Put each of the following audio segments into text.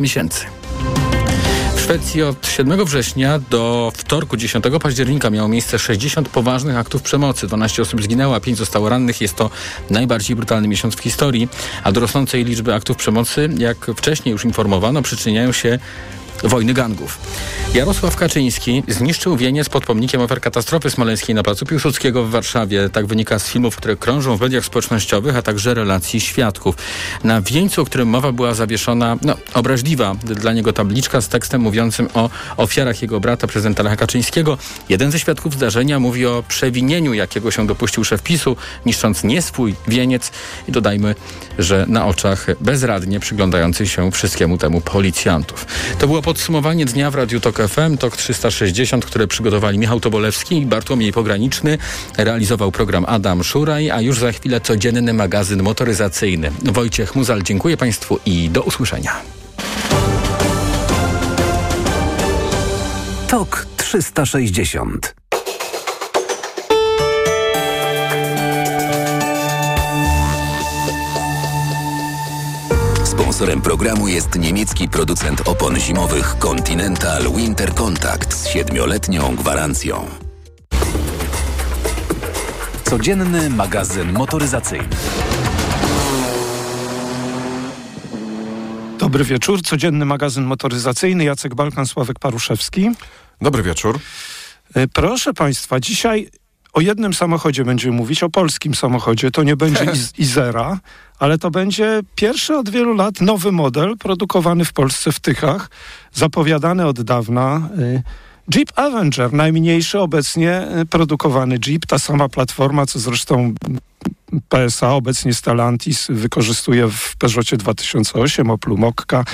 miesięcy. W Szwecji od 7 września do wtorku 10 października miało miejsce 60 poważnych aktów przemocy. 12 osób zginęło, a 5 zostało rannych. Jest to najbardziej brutalny miesiąc w historii, a do rosnącej liczby aktów przemocy, jak wcześniej już informowano, przyczyniają się wojny gangów. Jarosław Kaczyński zniszczył wieniec pod pomnikiem ofiar katastrofy smoleńskiej na Placu Piłsudskiego w Warszawie. Tak wynika z filmów, które krążą w mediach społecznościowych, a także relacji świadków. Na wieńcu, o którym mowa była zawieszona, no, obraźliwa dla niego tabliczka z tekstem mówiącym o ofiarach jego brata, prezydenta Lecha Kaczyńskiego. Jeden ze świadków zdarzenia mówi o przewinieniu, jakiego się dopuścił szef PiSu, niszcząc nie swój wieniec. I dodajmy, że na oczach bezradnie przyglądających się wszystkiemu temu policjantów. To było podsumowanie dnia w Radiu Tok FM, TOK 360, które przygotowali Michał Tobolewski i Bartłomiej Pograniczny. Realizował program Adam Szuraj, a już za chwilę codzienny magazyn motoryzacyjny. Wojciech Muzal, dziękuję Państwu i do usłyszenia. TOK 360 Sponsorem programu jest niemiecki producent opon zimowych Continental Winter Contact z siedmioletnią gwarancją. Codzienny magazyn motoryzacyjny. Dobry wieczór, codzienny magazyn motoryzacyjny. Jacek Balkan, Sławek Paruszewski. Dobry wieczór. E, proszę Państwa, dzisiaj o jednym samochodzie będziemy mówić, o polskim samochodzie. To nie będzie Iz Izera, ale to będzie pierwszy od wielu lat nowy model produkowany w Polsce w Tychach, zapowiadany od dawna. Y, Jeep Avenger, najmniejszy obecnie y, produkowany Jeep, ta sama platforma, co zresztą PSA, obecnie Stellantis, wykorzystuje w Peugeotie 2008, Oplu Mokka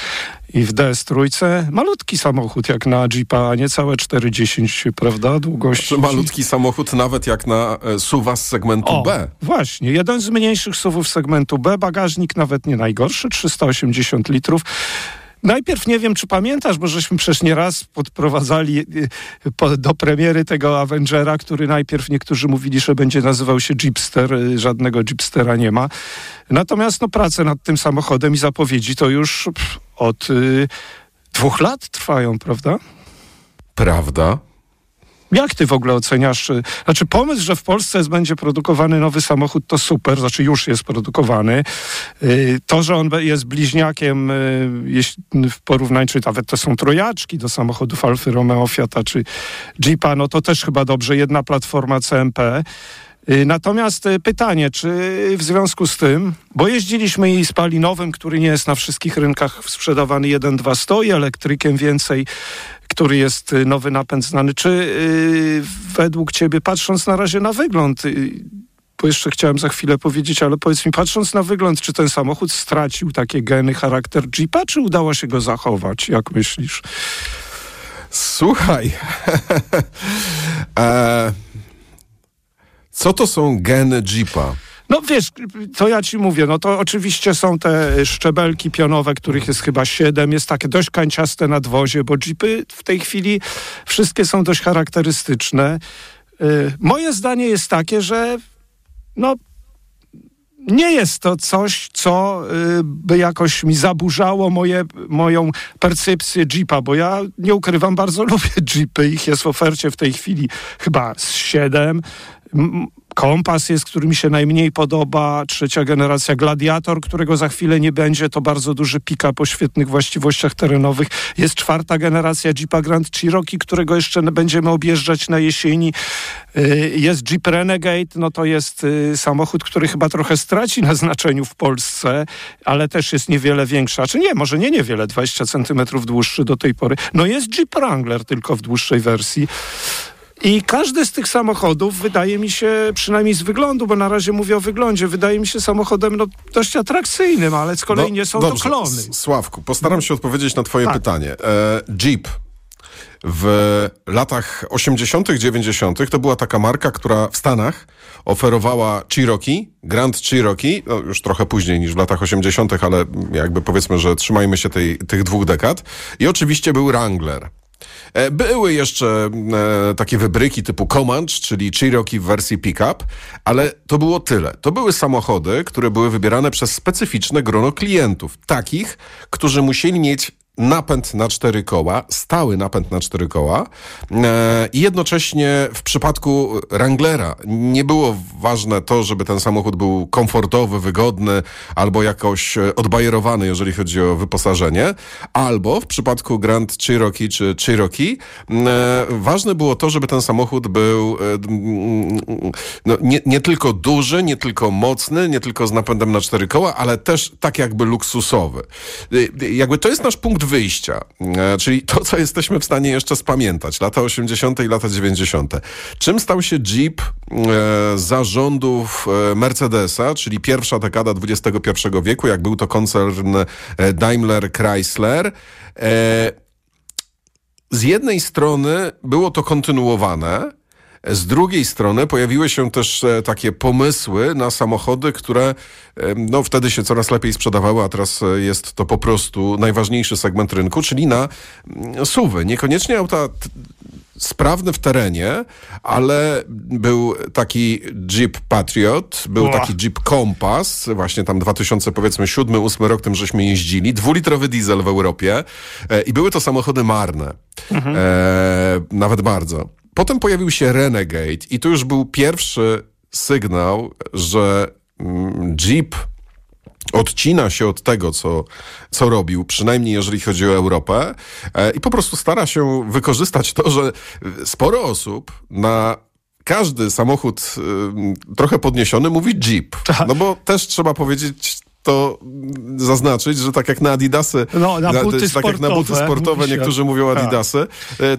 i w DS trójce. Malutki samochód jak na Jeepa, a niecałe 4,10, prawda, długości. Znaczy, malutki samochód nawet jak na e, suwa z segmentu o, B. Właśnie, jeden z mniejszych suwów segmentu B, bagażnik nawet nie najgorszy, 380 litrów. Najpierw nie wiem, czy pamiętasz, bo żeśmy przecież nieraz podprowadzali y, do premiery tego Avengera, który najpierw niektórzy mówili, że będzie nazywał się Jeepster. Y, żadnego Jeepstera nie ma. Natomiast no, prace nad tym samochodem i zapowiedzi to już od y, dwóch lat trwają, prawda? Prawda. Jak ty w ogóle oceniasz? Y, znaczy pomysł, że w Polsce będzie produkowany nowy samochód to super, znaczy już jest produkowany. Y, to, że on jest bliźniakiem y, w porównaniu, czy nawet to są trojaczki do samochodów Alfy Romeo, Fiata czy Jeepa, no to też chyba dobrze, jedna platforma CMP. Natomiast pytanie, czy w związku z tym, bo jeździliśmy i spalinowym, który nie jest na wszystkich rynkach sprzedawany 1.2 stoi, elektrykiem więcej, który jest y, nowy napęd znany. Czy yy, według ciebie, patrząc na razie na wygląd, yy, bo jeszcze chciałem za chwilę powiedzieć, ale powiedz mi, patrząc na wygląd, czy ten samochód stracił takie geny, charakter Jeepa, czy udało się go zachować? Jak myślisz? Słuchaj. e, co to są geny Jeepa? No wiesz, to ja ci mówię, no to oczywiście są te szczebelki pionowe, których jest chyba siedem, jest takie dość kanciaste nadwozie, bo jeepy w tej chwili wszystkie są dość charakterystyczne. Y, moje zdanie jest takie, że no nie jest to coś, co y, by jakoś mi zaburzało moje, moją percepcję Jeepa, bo ja nie ukrywam, bardzo lubię Jeepy. Ich jest w ofercie w tej chwili chyba z siedem. Kompas jest, który mi się najmniej podoba. Trzecia generacja Gladiator, którego za chwilę nie będzie. To bardzo duży pick-up o świetnych właściwościach terenowych. Jest czwarta generacja Jeepa Grand Cherokee, którego jeszcze będziemy objeżdżać na jesieni. Y, jest Jeep Renegade, no to jest y, samochód, który chyba trochę straci na znaczeniu w Polsce, ale też jest niewiele większy. Czy nie, może nie niewiele, 20 centymetrów dłuższy do tej pory. No jest Jeep Wrangler tylko w dłuższej wersji. I każdy z tych samochodów wydaje mi się, przynajmniej z wyglądu, bo na razie mówię o wyglądzie, wydaje mi się samochodem no, dość atrakcyjnym, ale z kolei no, nie są dobrze. to klony. Sławku, postaram się odpowiedzieć na twoje tak. pytanie. E, Jeep w latach 80., 90. to była taka marka, która w Stanach oferowała Cherokee, Grand Cherokee, no już trochę później niż w latach 80., ale jakby powiedzmy, że trzymajmy się tej, tych dwóch dekad. I oczywiście był Wrangler. E, były jeszcze e, takie wybryki typu Comanche, czyli Cherokee w wersji pickup, ale to było tyle. To były samochody, które były wybierane przez specyficzne grono klientów, takich, którzy musieli mieć napęd na cztery koła, stały napęd na cztery koła e, i jednocześnie w przypadku Wranglera nie było ważne to, żeby ten samochód był komfortowy, wygodny albo jakoś e, odbajerowany, jeżeli chodzi o wyposażenie, albo w przypadku Grand Cherokee czy Cherokee e, ważne było to, żeby ten samochód był no, nie, nie tylko duży, nie tylko mocny, nie tylko z napędem na cztery koła, ale też tak jakby luksusowy. Jakby to jest nasz punkt wyjścia, e, czyli to, co jesteśmy w stanie jeszcze spamiętać, lata 80. i lata 90. Czym stał się Jeep e, zarządów e, Mercedesa, czyli pierwsza dekada XXI wieku, jak był to koncern Daimler Chrysler. Z jednej strony było to kontynuowane, z drugiej strony pojawiły się też e, takie pomysły na samochody, które no, wtedy się coraz lepiej sprzedawały, a teraz e, jest to po prostu najważniejszy segment rynku, czyli na mm, suwy. Niekoniecznie auta sprawny w terenie, ale był taki Jeep Patriot, był taki Jeep Compass, właśnie tam 2000 powiedzmy 7, 8 rok tym żeśmy jeździli, dwulitrowy diesel w Europie e, i były to samochody marne. Mhm. E, nawet bardzo. Potem pojawił się Renegade i to już był pierwszy sygnał, że mm, Jeep odcina się od tego, co, co robił, przynajmniej jeżeli chodzi o Europę, e, i po prostu stara się wykorzystać to, że sporo osób na każdy samochód trochę podniesiony mówi Jeep. Tak. No bo też trzeba powiedzieć to zaznaczyć, że tak jak na Adidasy, no, na buty tak jak na buty sportowe niektórzy mówią tak. Adidasy,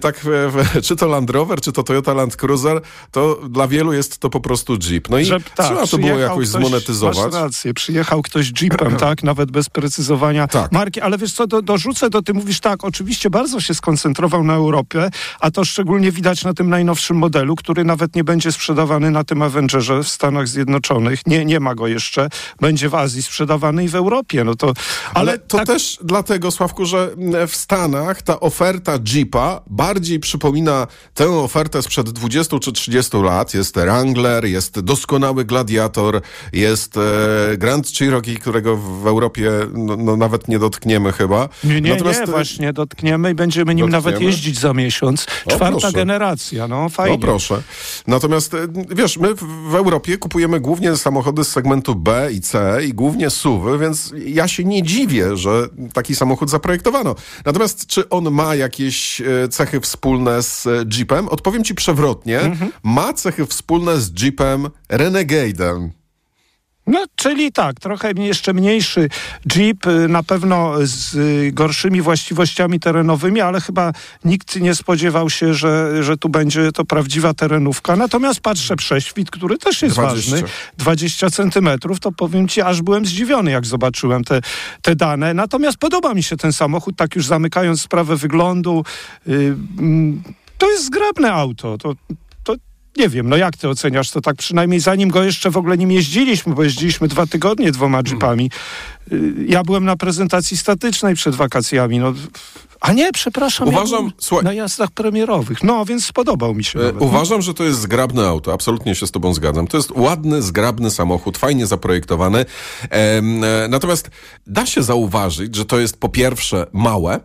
tak, tak czy to Land Rover, czy to Toyota Land Cruiser, to dla wielu jest to po prostu Jeep. No i że, tak, trzeba to było jakoś ktoś, zmonetyzować. Masz rację, przyjechał ktoś Jeepem, tak, nawet bez precyzowania tak. marki, ale wiesz co, do, dorzucę do, ty mówisz tak, oczywiście bardzo się skoncentrował na Europie, a to szczególnie widać na tym najnowszym modelu, który nawet nie będzie sprzedawany na tym Avengerze w Stanach Zjednoczonych, nie, nie ma go jeszcze, będzie w Azji sprzedawany w Europie. No to, ale, ale to tak... też dlatego, Sławku, że w Stanach ta oferta Jeepa bardziej przypomina tę ofertę sprzed 20 czy 30 lat. Jest Wrangler, jest doskonały Gladiator, jest e, Grand Cherokee, którego w Europie no, no, nawet nie dotkniemy chyba. Nie, nie, Natomiast... nie, właśnie dotkniemy i będziemy nim dotkniemy? nawet jeździć za miesiąc. Czwarta generacja, no fajnie. No proszę. Natomiast e, wiesz, my w Europie kupujemy głównie samochody z segmentu B i C i głównie SUV suwy, więc ja się nie dziwię, że taki samochód zaprojektowano. Natomiast czy on ma jakieś e, cechy wspólne z e, Jeepem? Odpowiem ci przewrotnie. Mhm. Ma cechy wspólne z Jeepem Renegade'em. No, czyli tak, trochę jeszcze mniejszy Jeep, y, na pewno z y, gorszymi właściwościami terenowymi, ale chyba nikt nie spodziewał się, że, że tu będzie to prawdziwa terenówka. Natomiast patrzę prześwit, który też jest 20. ważny, 20 centymetrów, to powiem ci, aż byłem zdziwiony, jak zobaczyłem te, te dane. Natomiast podoba mi się ten samochód, tak już zamykając sprawę wyglądu. Yy, to jest zgrabne auto. To, nie wiem, no jak ty oceniasz to tak przynajmniej zanim go jeszcze w ogóle nim jeździliśmy, bo jeździliśmy dwa tygodnie dwoma jeepami. Y, ja byłem na prezentacji statycznej przed wakacjami, no a nie, przepraszam, uważam, ja słuchaj, na jazdach premierowych. No, więc spodobał mi się. E, nawet. Uważam, że to jest zgrabne auto. Absolutnie się z tobą zgadzam. To jest ładny, zgrabny samochód, fajnie zaprojektowany. E, natomiast da się zauważyć, że to jest po pierwsze małe,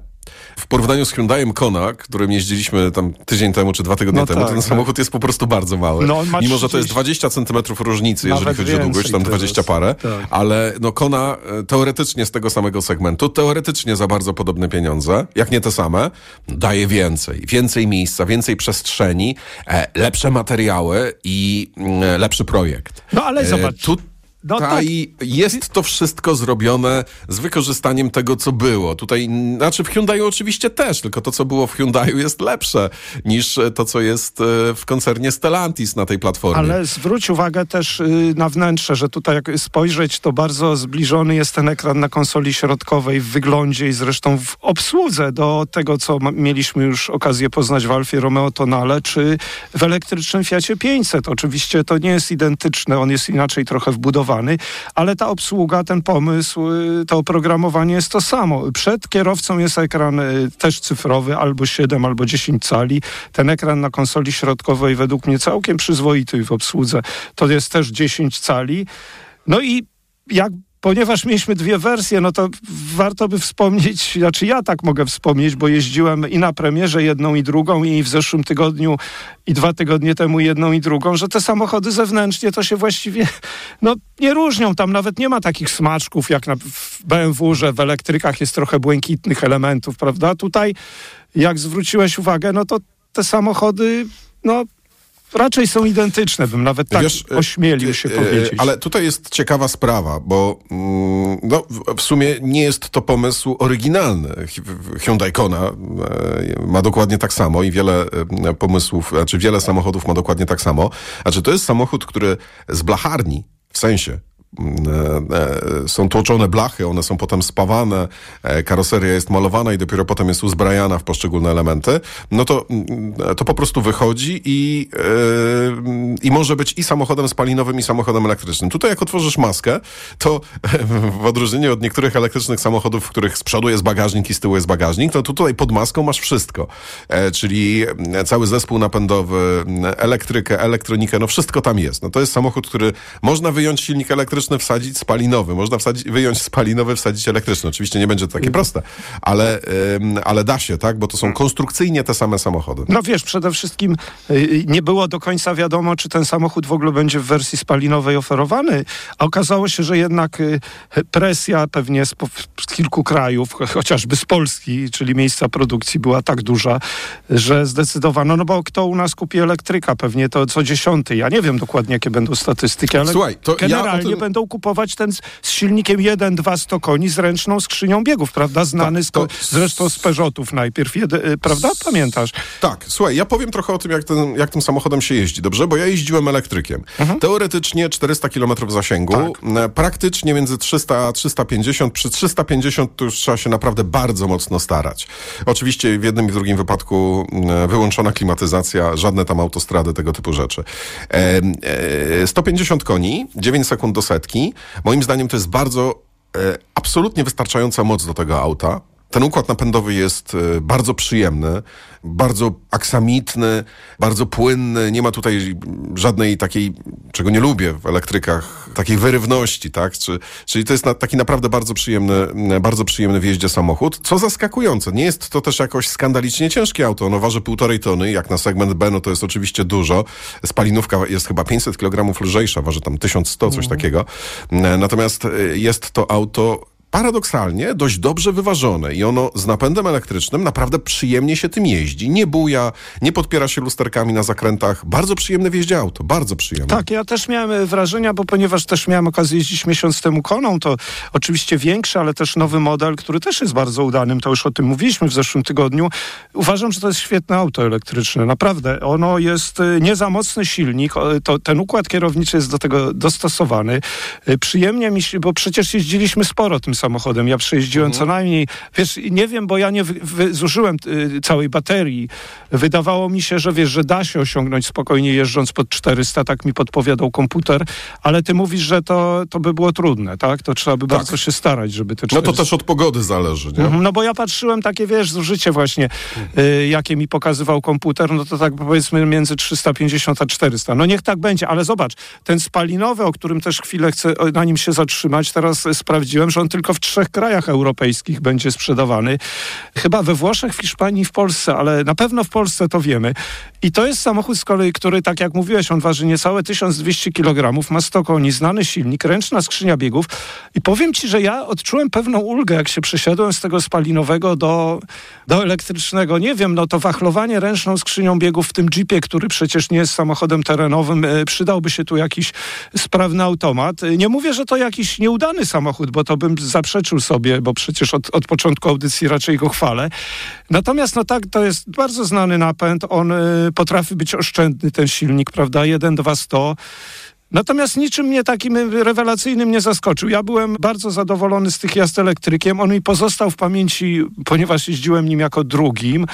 w porównaniu z Hyundaiem Kona, którym jeździliśmy tam tydzień temu czy dwa tygodnie no temu, tak, ten tak. samochód jest po prostu bardzo mały. No, Mimo, że to jest 20 centymetrów różnicy, jeżeli chodzi o długość, tam 20 parę, tak. ale no Kona e, teoretycznie z tego samego segmentu, teoretycznie za bardzo podobne pieniądze, jak nie te same, daje więcej. Więcej miejsca, więcej przestrzeni, e, lepsze materiały i mm, lepszy projekt. No ale zobacz. E, tu, no tak. jest to wszystko zrobione z wykorzystaniem tego, co było. Tutaj, znaczy w Hyundaiu oczywiście też, tylko to, co było w Hyundaiu jest lepsze niż to, co jest e, w koncernie Stellantis na tej platformie. Ale zwróć uwagę też y, na wnętrze, że tutaj jak spojrzeć, to bardzo zbliżony jest ten ekran na konsoli środkowej w wyglądzie i zresztą w obsłudze do tego, co mieliśmy już okazję poznać w Alfie Romeo Tonale, czy w elektrycznym Fiacie 500. Oczywiście to nie jest identyczne, on jest inaczej trochę wbudowany ale ta obsługa, ten pomysł, y, to oprogramowanie jest to samo. Przed kierowcą jest ekran y, też cyfrowy, albo 7, albo 10 cali. Ten ekran na konsoli środkowej według mnie całkiem przyzwoity w obsłudze. To jest też 10 cali. No i jak ponieważ mieliśmy dwie wersje, no to warto by wspomnieć, znaczy ja tak mogę wspomnieć, bo jeździłem i na premierze jedną i drugą i w zeszłym tygodniu i dwa tygodnie temu jedną i drugą, że te samochody zewnętrznie to się właściwie no, nie różnią. Tam nawet nie ma takich smaczków jak na, w BMW, że w elektrykach jest trochę błękitnych elementów, prawda? Tutaj, jak zwróciłeś uwagę, no to te samochody, no raczej są identyczne, bym nawet tak Wiesz, e, ośmielił się e, powiedzieć. Ale tutaj jest ciekawa sprawa, bo mm, no, w sumie nie jest to pomysł oryginalny. Hyundai Kona e, ma dokładnie tak samo i wiele pomysłów, znaczy wiele samochodów ma dokładnie tak samo. Znaczy to jest samochód, który z blacharni, w sensie E, e, są tłoczone blachy, one są potem spawane, e, karoseria jest malowana i dopiero potem jest uzbrajana w poszczególne elementy, no to, mm, to po prostu wychodzi i, i może być i samochodem spalinowym, i samochodem elektrycznym. Tutaj jak otworzysz maskę, to w odróżnieniu od niektórych elektrycznych samochodów, w których z przodu jest bagażnik i z tyłu jest bagażnik, to tutaj pod maską masz wszystko. Czyli cały zespół napędowy, elektrykę, elektronikę, no wszystko tam jest. No to jest samochód, który można wyjąć silnik elektryczny, elektryczny wsadzić spalinowy. Można wsadzić, wyjąć spalinowy, wsadzić elektryczny. Oczywiście nie będzie to takie proste, ale, ale da się, tak? Bo to są konstrukcyjnie te same samochody. No wiesz, przede wszystkim y, nie było do końca wiadomo, czy ten samochód w ogóle będzie w wersji spalinowej oferowany, a okazało się, że jednak y, presja pewnie z, kilku krajów, chociażby z Polski, czyli miejsca produkcji była tak duża, że zdecydowano, no bo kto u nas kupi elektryka? Pewnie to co dziesiąty. Ja nie wiem dokładnie, jakie będą statystyki, ale Słuchaj, to generalnie ja tym będą kupować ten z, z silnikiem 1-2 100 koni z ręczną skrzynią biegów, prawda? Znany tak, to... z, zresztą z Peugeotów najpierw, jedy, y, prawda? Pamiętasz? Tak, słuchaj, ja powiem trochę o tym, jak, ten, jak tym samochodem się jeździ, dobrze? Bo ja jeździłem elektrykiem. Mhm. Teoretycznie 400 km zasięgu, tak. praktycznie między 300 a 350. Przy 350 to już trzeba się naprawdę bardzo mocno starać. Oczywiście w jednym i w drugim wypadku wyłączona klimatyzacja, żadne tam autostrady, tego typu rzeczy. E, e, 150 koni, 9 sekund do setki, setki. Moim zdaniem to jest bardzo, e, absolutnie wystarczająca moc do tego auta. Ten układ napędowy jest e, bardzo przyjemny, bardzo aksamitny, bardzo płynny. Nie ma tutaj żadnej takiej, czego nie lubię w elektrykach, takiej wyrywności, tak? Czy, czyli to jest na, taki naprawdę bardzo przyjemny, bardzo przyjemny w jeździe samochód. Co zaskakujące, nie jest to też jakoś skandalicznie ciężkie auto. Ono waży półtorej tony, jak na segment B, no to jest oczywiście dużo. Spalinówka jest chyba 500 kg lżejsza, waży tam 1100, coś mm. takiego. Natomiast e, jest to auto paradoksalnie dość dobrze wyważone i ono z napędem elektrycznym naprawdę przyjemnie się tym jeździ. Nie buja, nie podpiera się lusterkami na zakrętach. Bardzo przyjemne w jeździe auto, bardzo przyjemne. Tak, ja też miałem wrażenia, bo ponieważ też miałem okazję jeździć miesiąc temu koną, to oczywiście większy, ale też nowy model, który też jest bardzo udanym, to już o tym mówiliśmy w zeszłym tygodniu. Uważam, że to jest świetne auto elektryczne, naprawdę. Ono jest y, nie za mocny silnik, to, ten układ kierowniczy jest do tego dostosowany. Przyjemnie mi się, bo przecież jeździliśmy sporo tym samochodem. Ja przejeździłem mhm. co najmniej, wiesz, nie wiem, bo ja nie wy, wy, zużyłem y, całej baterii. Wydawało mi się, że wiesz, że da się osiągnąć spokojnie jeżdżąc pod 400, tak mi podpowiadał komputer, ale ty mówisz, że to, to by było trudne, tak? To trzeba by tak. bardzo się starać, żeby te 400... No to też od pogody zależy, nie? Mhm, no bo ja patrzyłem takie, wiesz, zużycie właśnie, y, jakie mi pokazywał komputer, no to tak powiedzmy między 350 a 400. No niech tak będzie, ale zobacz, ten spalinowy, o którym też chwilę chcę na nim się zatrzymać, teraz sprawdziłem, że on tylko w trzech krajach europejskich będzie sprzedawany. Chyba we Włoszech, w Hiszpanii, w Polsce, ale na pewno w Polsce to wiemy. I to jest samochód z kolei, który, tak jak mówiłeś, on waży niecałe 1200 kg, ma 100 koni, znany silnik, ręczna skrzynia biegów. I powiem ci, że ja odczułem pewną ulgę, jak się przesiadłem z tego spalinowego do, do elektrycznego. Nie wiem, no to wachlowanie ręczną skrzynią biegów w tym jeepie, który przecież nie jest samochodem terenowym, e, przydałby się tu jakiś sprawny automat. Nie mówię, że to jakiś nieudany samochód, bo to bym zaprzeczył sobie, bo przecież od, od początku audycji raczej go chwalę. Natomiast no tak, to jest bardzo znany napęd. On y, potrafi być oszczędny, ten silnik, prawda? 1, 2, 100. Natomiast niczym mnie takim rewelacyjnym nie zaskoczył. Ja byłem bardzo zadowolony z tych jazd elektrykiem. On mi pozostał w pamięci, ponieważ jeździłem nim jako drugim.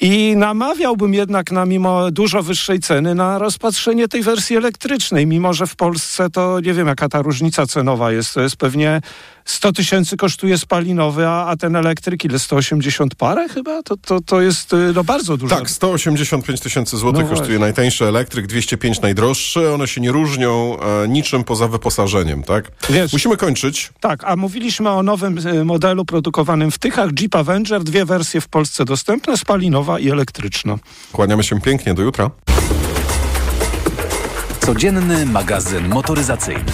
I namawiałbym jednak na mimo dużo wyższej ceny na rozpatrzenie tej wersji elektrycznej, mimo że w Polsce to nie wiem jaka ta różnica cenowa jest. To jest pewnie 100 tysięcy kosztuje spalinowy, a, a ten elektryk ile? 180 parę chyba? To, to, to jest y, no, bardzo dużo. Tak, 185 tysięcy złotych No kosztuje właśnie. najtańszy elektryk, 205 najdroższy. One się nie różnią e, niczym poza wyposażeniem, tak? Wiesz- Musimy kończyć. Tak, a mówiliśmy o nowym y, modelu produkowanym w Tychach, Jeep Avenger, dwie wersje w Polsce dostępne, spalinowa i elektryczna. Kłaniamy się pięknie, do jutra. Codzienny magazyn motoryzacyjny.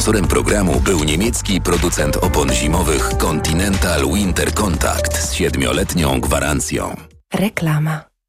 Sponsorem programu był niemiecki producent opon zimowych Continental Winter Contact z siedmioletnią gwarancją. Reklama.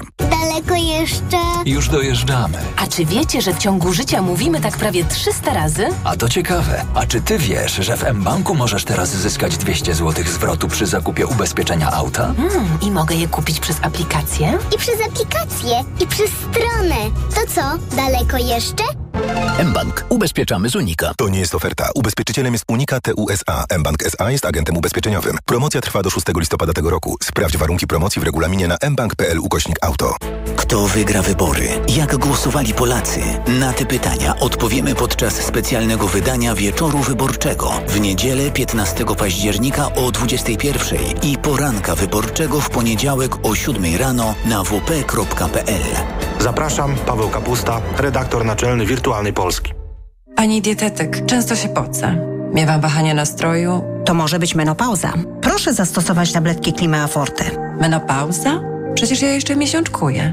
Aflofarm. Daleko jeszcze? Już dojeżdżamy. A czy wiecie, że w ciągu życia mówimy tak prawie 300 razy? A to ciekawe. A czy ty wiesz, że w mBanku możesz teraz zyskać 200 zł zwrotu przy zakupie ubezpieczenia auta? Hmm, I mogę je kupić przez aplikację? I przez aplikację, i przez stronę. To co, daleko jeszcze? mBank. Ubezpieczamy z Unika. To nie jest oferta. Ubezpieczycielem jest Unika TUSA. mBank SA jest agentem ubezpieczeniowym. Promocja trwa do 6 listopada tego roku. Sprawdź warunki promocji w regulaminie na mbank.pl ukośnik auto. Kto wygra wybory? Jak głosowali Polacy? Na te pytania odpowiemy podczas specjalnego wydania Wieczoru Wyborczego w niedzielę 15 października o 21 i poranka wyborczego w poniedziałek o 7 rano na wp.pl. Zapraszam, Paweł Kapusta, redaktor naczelny Wirtualnej Polski. Pani dietetyk, często się pocę. Miewam wahania nastroju. To może być menopauza. Proszę zastosować tabletki Klima Forte. Menopauza? Przecież ja jeszcze miesiączkuję.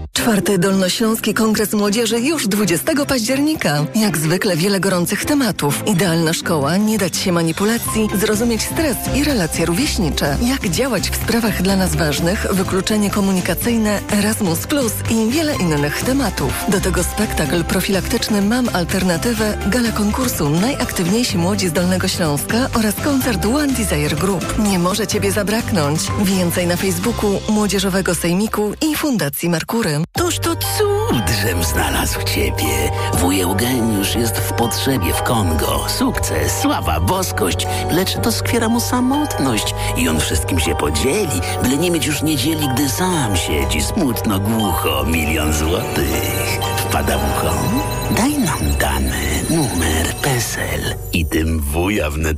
Czwarty Dolnośląski Kongres Młodzieży już 20 października. Jak zwykle wiele gorących tematów. Idealna szkoła, nie dać się manipulacji, zrozumieć stres i relacje rówieśnicze. Jak działać w sprawach dla nas ważnych, wykluczenie komunikacyjne, Erasmus Plus i wiele innych tematów. Do tego spektakl profilaktyczny Mam Alternatywę, gala konkursu Najaktywniejsi Młodzi z Dolnego Śląska oraz koncert One Desire Group. Nie może Ciebie zabraknąć. Więcej na Facebooku Młodzieżowego Sejmiku i Fundacji Merkury. Toż to cud, żem znalazł ciebie. Wuj Eugeniusz jest w potrzebie w Kongo. Sukces, sława, boskość, lecz doskwiera mu samotność i on wszystkim się podzieli, byle nie mieć już niedzieli, gdy sam siedzi smutno, głucho, milion złotych. Wpada w ucho? Daj nam dane, numer, PESEL i tym wuja wnet